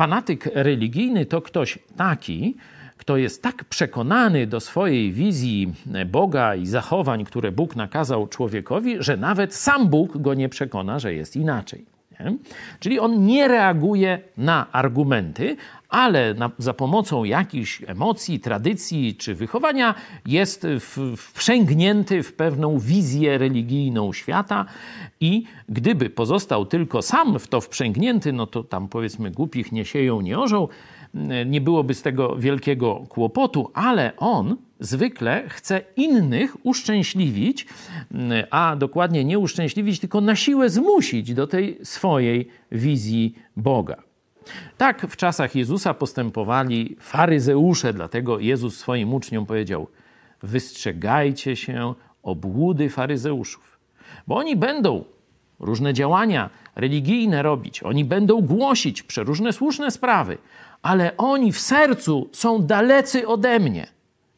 Fanatyk religijny to ktoś taki, kto jest tak przekonany do swojej wizji Boga i zachowań, które Bóg nakazał człowiekowi, że nawet sam Bóg go nie przekona, że jest inaczej. Czyli on nie reaguje na argumenty, ale na, za pomocą jakichś emocji, tradycji czy wychowania jest w, wprzęgnięty w pewną wizję religijną świata i gdyby pozostał tylko sam w to wprzęgnięty, no to tam powiedzmy głupich nie sieją, nie orzą, nie byłoby z tego wielkiego kłopotu, ale on zwykle chce innych uszczęśliwić, a dokładnie nie uszczęśliwić, tylko na siłę zmusić do tej swojej wizji Boga. Tak w czasach Jezusa postępowali faryzeusze, dlatego Jezus swoim uczniom powiedział: Wystrzegajcie się obłudy faryzeuszów, bo oni będą różne działania religijne robić, oni będą głosić przeróżne słuszne sprawy, ale oni w sercu są dalecy ode mnie.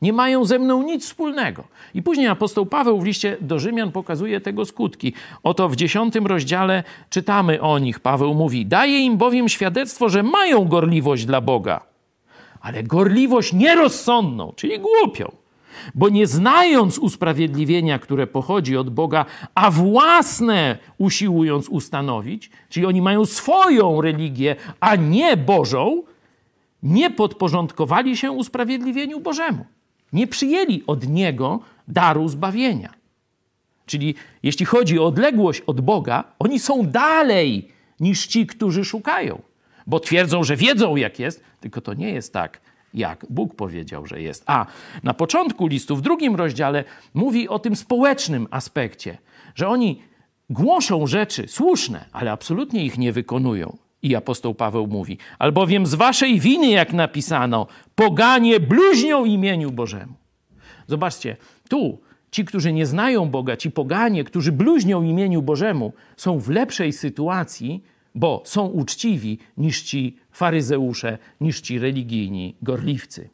Nie mają ze mną nic wspólnego. I później apostoł Paweł w liście do Rzymian pokazuje tego skutki. Oto w dziesiątym rozdziale czytamy o nich. Paweł mówi: Daje im bowiem świadectwo, że mają gorliwość dla Boga, ale gorliwość nierozsądną, czyli głupią. Bo nie znając usprawiedliwienia, które pochodzi od Boga, a własne usiłując ustanowić, czyli oni mają swoją religię, a nie Bożą, nie podporządkowali się usprawiedliwieniu Bożemu. Nie przyjęli od Niego daru zbawienia. Czyli jeśli chodzi o odległość od Boga, oni są dalej niż ci, którzy szukają, bo twierdzą, że wiedzą, jak jest, tylko to nie jest tak, jak Bóg powiedział, że jest. A na początku listu, w drugim rozdziale, mówi o tym społecznym aspekcie, że oni głoszą rzeczy słuszne, ale absolutnie ich nie wykonują. I apostoł Paweł mówi: Albowiem z waszej winy, jak napisano, poganie bluźnią imieniu Bożemu. Zobaczcie, tu ci, którzy nie znają Boga, ci poganie, którzy bluźnią imieniu Bożemu, są w lepszej sytuacji, bo są uczciwi niż ci faryzeusze, niż ci religijni gorliwcy.